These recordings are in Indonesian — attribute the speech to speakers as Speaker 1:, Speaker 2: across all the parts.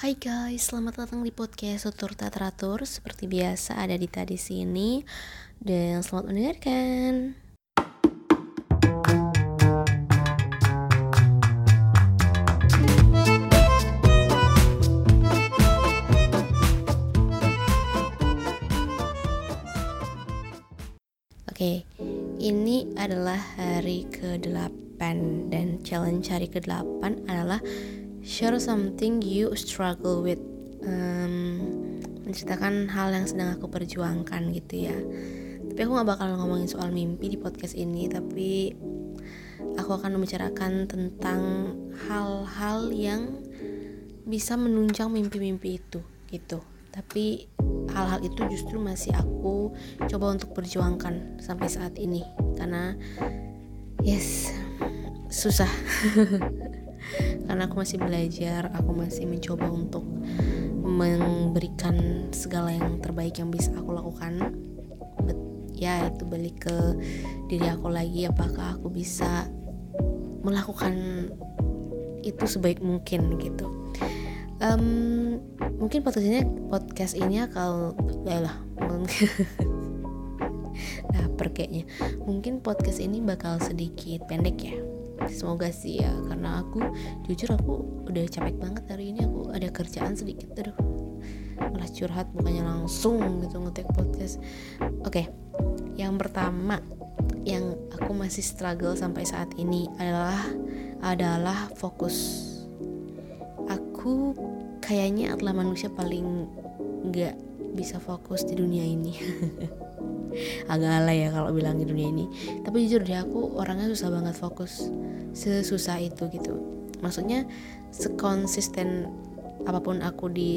Speaker 1: Hai guys, selamat datang di podcast Tutur Teratur. Seperti biasa ada di sini dan selamat mendengarkan. Oke, ini adalah hari ke-8 dan challenge hari ke-8 adalah share something you struggle with. Um, menceritakan hal yang sedang aku perjuangkan gitu ya. Tapi aku gak bakal ngomongin soal mimpi di podcast ini, tapi aku akan membicarakan tentang hal-hal yang bisa menunjang mimpi-mimpi itu gitu. Tapi hal-hal itu justru masih aku coba untuk perjuangkan sampai saat ini karena yes susah karena aku masih belajar aku masih mencoba untuk memberikan segala yang terbaik yang bisa aku lakukan. But, ya itu balik ke diri aku lagi apakah aku bisa melakukan itu sebaik mungkin gitu. Um, mungkin podcast ini podcast ini kalau ya lah nah perkeknya mungkin podcast ini bakal sedikit pendek ya semoga sih ya karena aku jujur aku udah capek banget hari ini. Aku ada kerjaan sedikit aduh. Malah curhat bukannya langsung gitu ngetik podcast. Oke okay. yang pertama yang aku masih struggle sampai saat ini adalah adalah fokus. Aku kayaknya adalah manusia paling nggak bisa fokus di dunia ini agak alay ya kalau bilang di dunia ini. Tapi jujur deh aku orangnya susah banget fokus sesusah itu gitu. Maksudnya sekonsisten apa pun aku di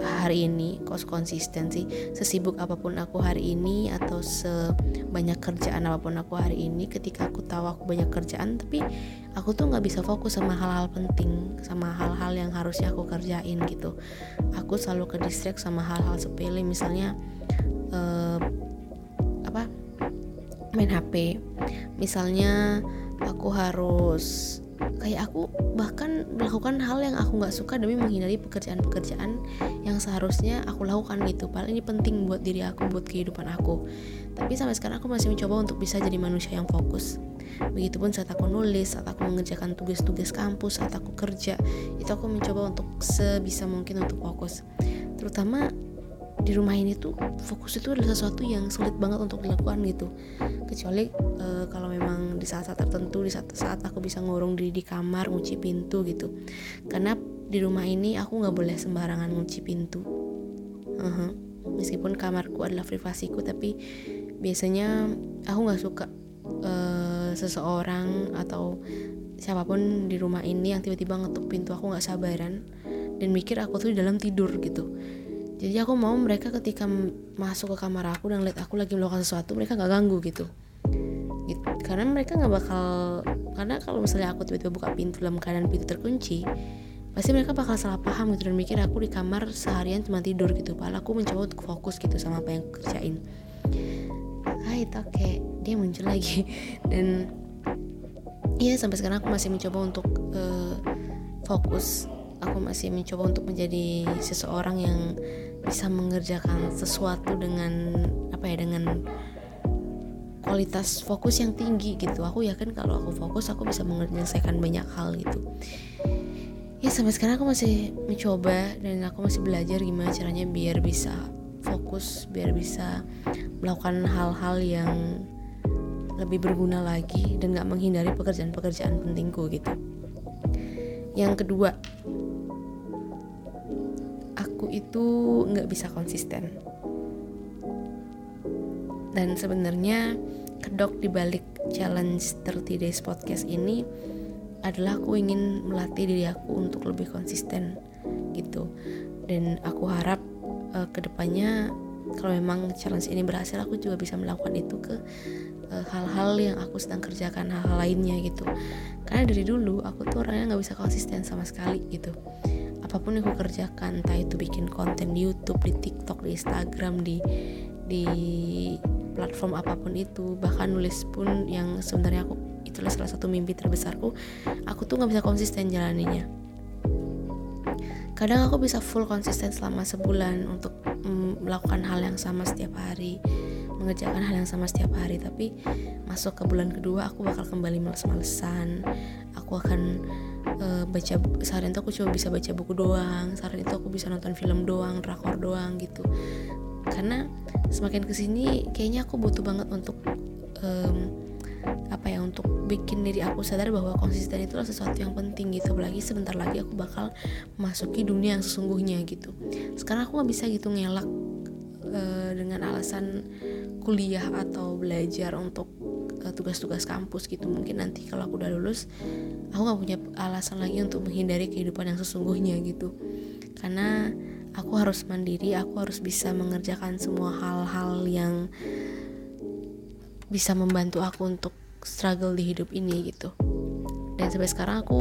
Speaker 1: hari ini kos konsisten sih sesibuk apa pun aku hari ini atau sebanyak kerjaan apa pun aku hari ini ketika aku tahu aku banyak kerjaan tapi aku tuh nggak bisa fokus sama hal-hal penting sama hal-hal yang harusnya aku kerjain gitu. Aku selalu ke distract sama hal-hal sepele misalnya uh, apa main HP misalnya aku harus kayak aku bahkan melakukan hal yang aku nggak suka demi menghindari pekerjaan-pekerjaan yang seharusnya aku lakukan gitu. Padahal ini penting buat diri aku buat kehidupan aku. Tapi sampai sekarang aku masih mencoba untuk bisa jadi manusia yang fokus. Begitupun saat aku nulis saat aku mengerjakan tugas-tugas kampus saat aku kerja itu aku mencoba untuk sebisa mungkin untuk fokus. Terutama di rumah ini tuh fokus itu adalah sesuatu yang sulit banget untuk dilakukan gitu. Kecuali uh, kalau memang di saat-saat tertentu di saat-saat aku bisa ngurung diri di kamar ngunci pintu gitu. Karena di rumah ini aku nggak boleh sembarangan ngunci pintu. Uh -huh. meskipun kamarku adalah privasiku tapi biasanya aku nggak suka uh, seseorang atau siapa pun di rumah ini yang tiba-tiba ngetuk pintu aku nggak sabaran dan mikir aku tuh di dalam tidur gitu jadi aku mau mereka ketika masuk ke kamar aku dan lihat aku lagi melakukan sesuatu mereka nggak ganggu gitu. Gitu karena mereka nggak bakal karena kalau misalnya aku tiba-tiba buka pintu dalam keadaan pintu terkunci pasti mereka bakal salah paham gitu dan mikir aku di kamar seharian cuma tidur gitu. Padahal aku mencoba untuk fokus gitu sama apa yang aku kerjain. Ah itu oke dia muncul lagi. Dan iya sampai sekarang aku masih mencoba untuk uh, fokus. Aku masih mencoba untuk menjadi seseorang yang bisa mengerjakan sesuatu dengan apa ya dengan kualitas fokus yang tinggi gitu. Aku yakin kalau aku fokus aku bisa menyelesaikan banyak hal gitu. Ya sampai sekarang aku masih mencoba dan aku masih belajar gimana caranya biar bisa fokus biar bisa melakukan hal-hal yang lebih berguna lagi dan gak menghindari pekerjaan-pekerjaan pentingku gitu. Yang kedua itu nggak bisa konsisten. Dan sebenarnya kedok di balik challenge 30 days podcast ini adalah aku ingin melatih diri aku untuk lebih konsisten gitu. Dan aku harap uh, ke depannya kalau memang challenge ini berhasil aku juga bisa melakukan itu ke eh, hal-hal yang aku sedang kerjakan hal-hal lainnya gitu. Karena dari dulu aku tuh orangnya nggak bisa konsisten sama sekali gitu apa pun yang aku kerjakan entah itu bikin konten di YouTube di TikTok di Instagram di di platform apa pun itu bahkan nulis pun yang sebenarnya aku itulah salah satu mimpi terbesarku aku tuh nggak bisa konsisten jalaninya. Kadang aku bisa full konsisten selama sebulan untuk mm, melakukan hal yang sama setiap hari mengerjakan hal yang sama setiap hari tapi masuk ke bulan kedua aku bakal kembali males-malesan aku akan uh, baca seharian itu aku cuma bisa baca buku doang seharian itu aku bisa nonton film doang drakor doang gitu. Karena semakin ke sini kayaknya aku butuh banget untuk um, apa ya untuk bikin diri aku sadar bahwa konsisten itulah sesuatu yang penting gitu. Apalagi sebentar lagi aku bakal masuki dunia yang sesungguhnya gitu. Sekarang aku nggak bisa gitu ngelak uh, dengan alasan kuliah atau belajar untuk uh, tugas-tugas kampus gitu. Mungkin nanti kalau aku udah lulus aku nggak punya alasan lagi untuk menghindari kehidupan yang sesungguhnya gitu. Karena aku harus mandiri aku harus bisa mengerjakan semua hal-hal yang bisa membantu aku untuk struggle di hidup ini gitu. Dan sampai sekarang aku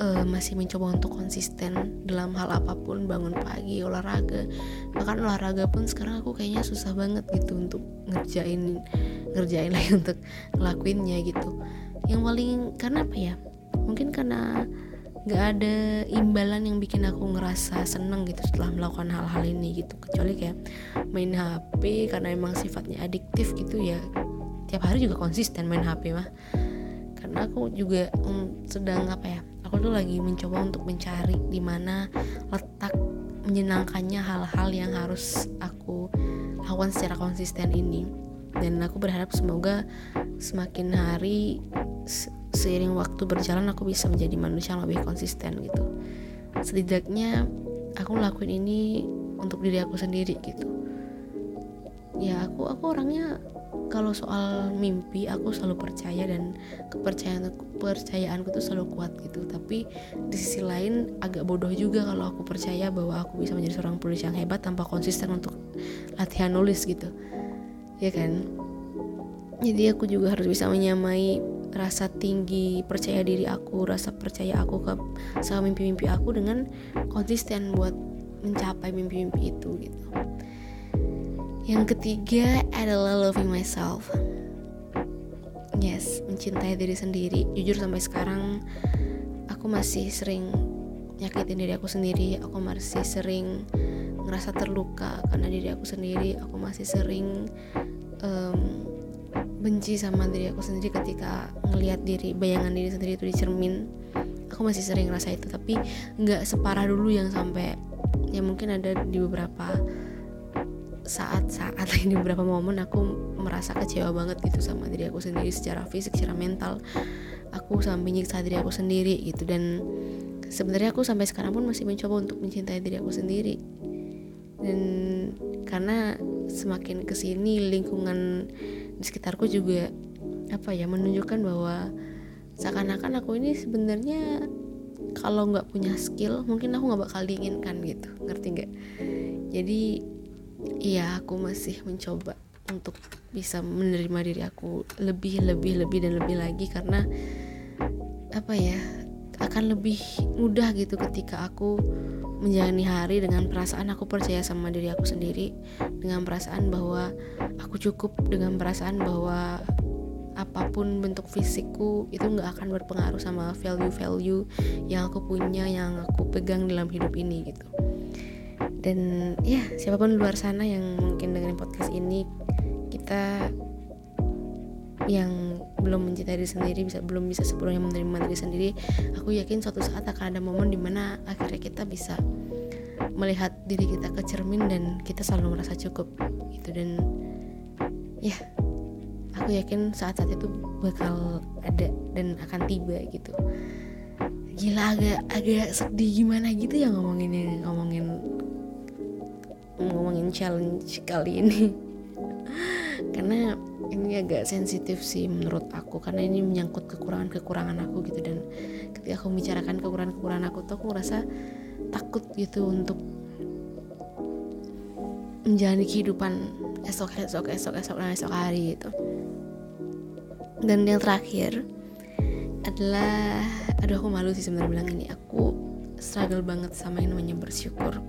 Speaker 1: uh, masih mencoba untuk konsisten dalam hal apa pun bangun pagi olahraga. Bahkan olahraga pun sekarang aku kayaknya susah banget gitu untuk ngerjain ngerjain lagi untuk ngelakuinnya gitu. Yang paling karena apa ya mungkin karena nggak ada imbalan yang bikin aku ngerasa seneng gitu setelah melakukan hal-hal ini gitu. Kecuali kayak main HP karena emang sifatnya adiktif gitu ya tiap hari juga konsisten main HP mah. Karena aku juga um, sedang apa ya aku tuh lagi mencoba untuk mencari di mana letak menyenangkannya hal-hal yang harus aku lakukan secara konsisten ini. Dan aku berharap semoga semakin hari seiring waktu berjalan aku bisa menjadi manusia yang lebih konsisten gitu. Setidaknya aku ngelakuin ini untuk diri aku sendiri gitu. Ya aku aku orangnya kalau soal mimpi aku selalu percaya dan kepercayaan kepercayaanku tuh selalu kuat gitu. Tapi di sisi lain agak bodoh juga kalau aku percaya bahwa aku bisa menjadi seorang penulis yang hebat tanpa konsisten untuk latihan nulis gitu. Ya kan? Jadi aku juga harus bisa menyamai rasa tinggi percaya diri aku rasa percaya aku ke sama mimpi-mimpi aku dengan konsisten buat mencapai mimpi-mimpi itu gitu yang ketiga adalah loving myself. Yes, mencintai diri sendiri. Jujur sampai sekarang aku masih sering nyakitin diri aku sendiri. Aku masih sering ngerasa terluka karena diri aku sendiri. Aku masih sering um, benci sama diri aku sendiri ketika ngelihat diri bayangan diri sendiri itu di cermin. Aku masih sering ngerasa itu, tapi nggak separah dulu yang sampai ya mungkin ada di beberapa saat-saat di beberapa momen aku merasa kecewa banget gitu sama diri aku sendiri secara fisik, secara mental. Aku sampai nyiksa diri aku sendiri gitu dan sebenarnya aku sampai sekarang pun masih mencoba untuk mencintai diri aku sendiri. Dan karena semakin ke sini lingkungan di sekitarku juga apa ya menunjukkan bahwa seakan-akan aku ini sebenarnya kalau nggak punya skill mungkin aku nggak bakal diinginkan gitu. Ngerti nggak? Jadi iya aku masih mencoba untuk bisa menerima diri aku lebih lebih lebih dan lebih lagi karena apa ya akan lebih mudah gitu ketika aku menjalani hari dengan perasaan aku percaya sama diri aku sendiri dengan perasaan bahwa aku cukup dengan perasaan bahwa apa pun bentuk fisikku itu nggak akan berpengaruh sama value-value yang aku punya yang aku pegang dalam hidup ini gitu. Dan ya siapa pun luar sana yang mungkin dengerin podcast ini kita yang belum mencintai diri sendiri bisa belum bisa sepenuhnya menerima diri sendiri aku yakin suatu saat akan ada momen di mana akhirnya kita bisa melihat diri kita ke cermin dan kita selalu merasa cukup gitu. Dan ya aku yakin saat-saat itu bakal ada dan akan tiba gitu. Gila agak agak sedih gimana gitu ya ngomongin ngomongin ngomongin challenge kali ini karena ini agak sensitif sih menurut aku karena ini menyangkut kekurangan-kekurangan aku gitu. Dan ketika aku membicarakan kekurangan-kekurangan aku tuh aku ngerasa takut gitu untuk menjalani kehidupan esok esok esok esok dan esok hari itu dan yang terakhir adalah aduh aku malu sih sebenarnya bilang ini. Aku struggle banget sama yang namanya bersyukur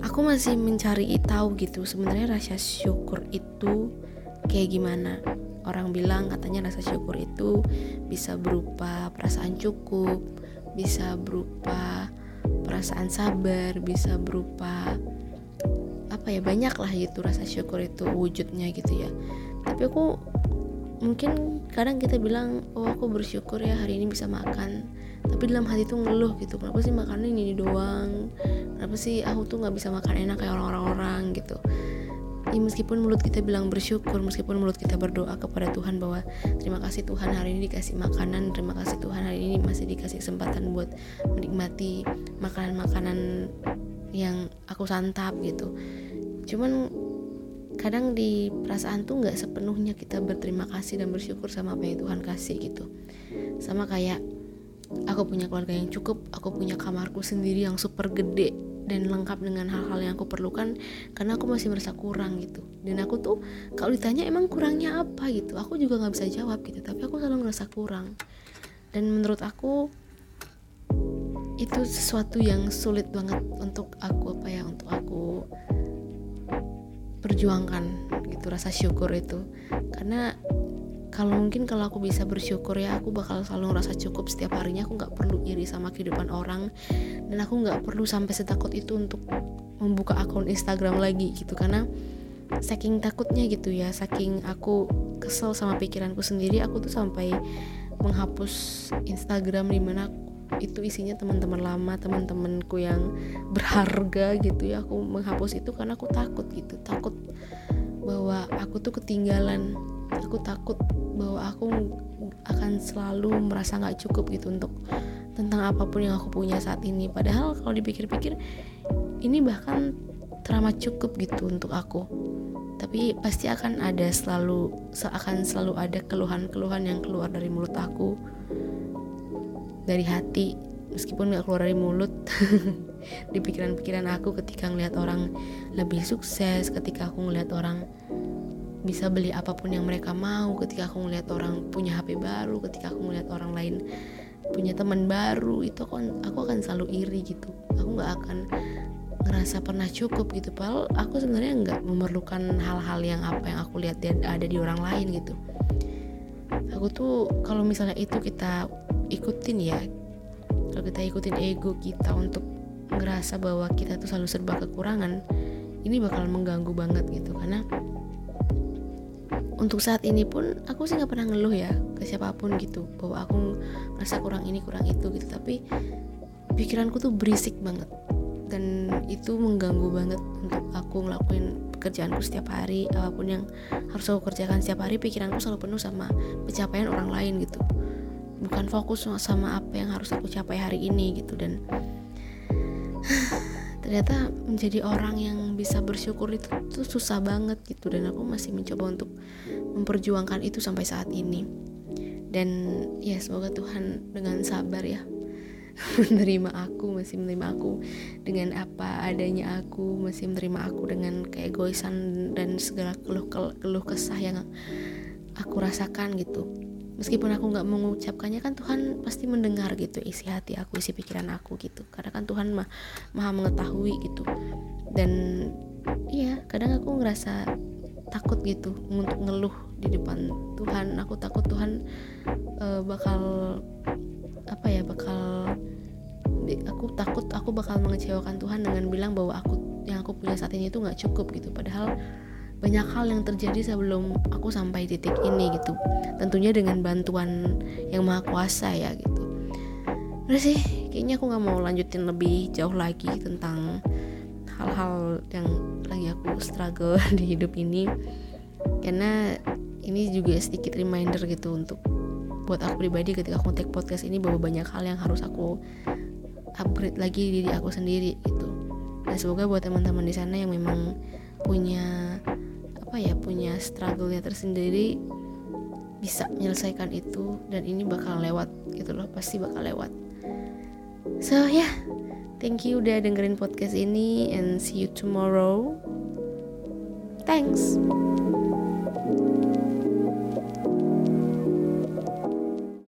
Speaker 1: aku masih mencari tahu gitu sebenarnya rasa syukur itu kayak gimana? Orang bilang katanya rasa syukur itu bisa berupa perasaan cukup bisa berupa perasaan sabar bisa berupa apa ya banyak lah gitu rasa syukur itu wujudnya gitu ya. Tapi aku mungkin kadang kita bilang oh aku bersyukur ya hari ini bisa makan. Tapi dalam hati tuh ngeluh gitu kenapa sih makannya ini doang kenapa sih aku tuh nggak bisa makan enak kayak orang-orang gitu. Ya meskipun mulut kita bilang bersyukur meskipun mulut kita berdoa kepada Tuhan bahwa terima kasih Tuhan hari ini dikasih makanan terima kasih Tuhan hari ini masih dikasih kesempatan buat menikmati makanan-makanan yang aku santap gitu. Cuman kadang di perasaan tuh nggak sepenuhnya kita berterima kasih dan bersyukur sama apa yang Tuhan kasih gitu. Sama kayak aku punya keluarga yang cukup aku punya kamarku sendiri yang super gede dan lengkap dengan hal-hal yang aku perlukan karena aku masih merasa kurang gitu. Dan aku tuh kalau ditanya emang kurangnya apa gitu aku juga nggak bisa jawab gitu tapi aku selalu merasa kurang. Dan menurut aku itu sesuatu yang sulit banget untuk aku apa ya untuk aku perjuangkan gitu rasa syukur itu. Karena kalau mungkin kalau aku bisa bersyukur ya aku bakal selalu ngerasa cukup setiap harinya. Aku nggak perlu iri sama kehidupan orang. Dan aku nggak perlu sampai setakut itu untuk membuka akun Instagram lagi gitu. Karena saking takutnya gitu ya saking aku kesel sama pikiranku sendiri aku tuh sampai menghapus Instagram di mana itu isinya teman-teman lama teman-temanku yang berharga gitu ya. Aku menghapus itu karena aku takut gitu. Takut bahwa aku tuh ketinggalan aku takut bahwa aku akan selalu merasa nggak cukup gitu untuk tentang apa pun yang aku punya saat ini. Padahal kalau dipikir-pikir ini bahkan teramat cukup gitu untuk aku. Tapi pasti akan ada selalu seakan selalu ada keluhan-keluhan yang keluar dari mulut aku. Dari hati meskipun nggak keluar dari mulut. Di pikiran-pikiran aku ketika ngelihat orang lebih sukses ketika aku ngelihat orang bisa beli apa pun yang mereka mau. Ketika aku ngeliat orang punya HP baru ketika aku ngeliat orang lain punya teman baru itu aku, aku akan selalu iri gitu. Aku nggak akan ngerasa pernah cukup gitu. Padahal aku sebenarnya nggak memerlukan hal-hal yang apa yang aku lihat ada di orang lain gitu. Aku tuh kalau misalnya itu kita ikutin ya kalau kita ikutin ego kita untuk ngerasa bahwa kita tuh selalu serba kekurangan ini bakal mengganggu banget gitu. Karena untuk saat ini pun aku sih nggak pernah ngeluh ya ke siapa pun gitu bahwa aku merasa kurang ini kurang itu gitu. Tapi pikiranku tuh berisik banget. Dan itu mengganggu banget untuk aku ngelakuin pekerjaanku setiap hari. Apa pun yang harus aku kerjakan setiap hari pikiranku selalu penuh sama pencapaian orang lain gitu. Bukan fokus sama apa yang harus aku capai hari ini gitu. Dan ternyata menjadi orang yang bisa bersyukur itu tuh susah banget gitu. Dan aku masih mencoba untuk memperjuangkan itu sampai saat ini. Dan ya semoga Tuhan dengan sabar ya menerima aku masih menerima aku dengan apa adanya aku masih menerima aku dengan keegoisan dan segala keluh keluh kesah yang aku rasakan gitu meskipun aku nggak mengucapkannya kan Tuhan pasti mendengar gitu isi hati aku isi pikiran aku gitu. Karena kan Tuhan mah maha mengetahui gitu. Dan iya kadang aku ngerasa takut gitu untuk ngeluh di depan Tuhan. Aku takut Tuhan uh, bakal apa ya bakal aku takut aku bakal mengecewakan Tuhan dengan bilang bahwa aku yang aku punya saat ini itu nggak cukup gitu. Padahal banyak hal yang terjadi sebelum aku sampai titik ini gitu. Tentunya dengan bantuan yang maha kuasa ya gitu. Udah sih kayaknya aku nggak mau lanjutin lebih jauh lagi tentang hal-hal yang lagi aku struggle di hidup ini. Karena ini juga sedikit reminder gitu untuk buat aku pribadi ketika aku take podcast ini bahwa banyak hal yang harus aku upgrade lagi diri aku sendiri gitu. Dan semoga buat teman-teman di sana yang memang punya apa ya punya struggle-nya tersendiri bisa menyelesaikan itu dan ini bakal lewat gitu loh pasti bakal lewat. So ya yeah, thank you udah dengerin podcast ini and see you tomorrow. Thanks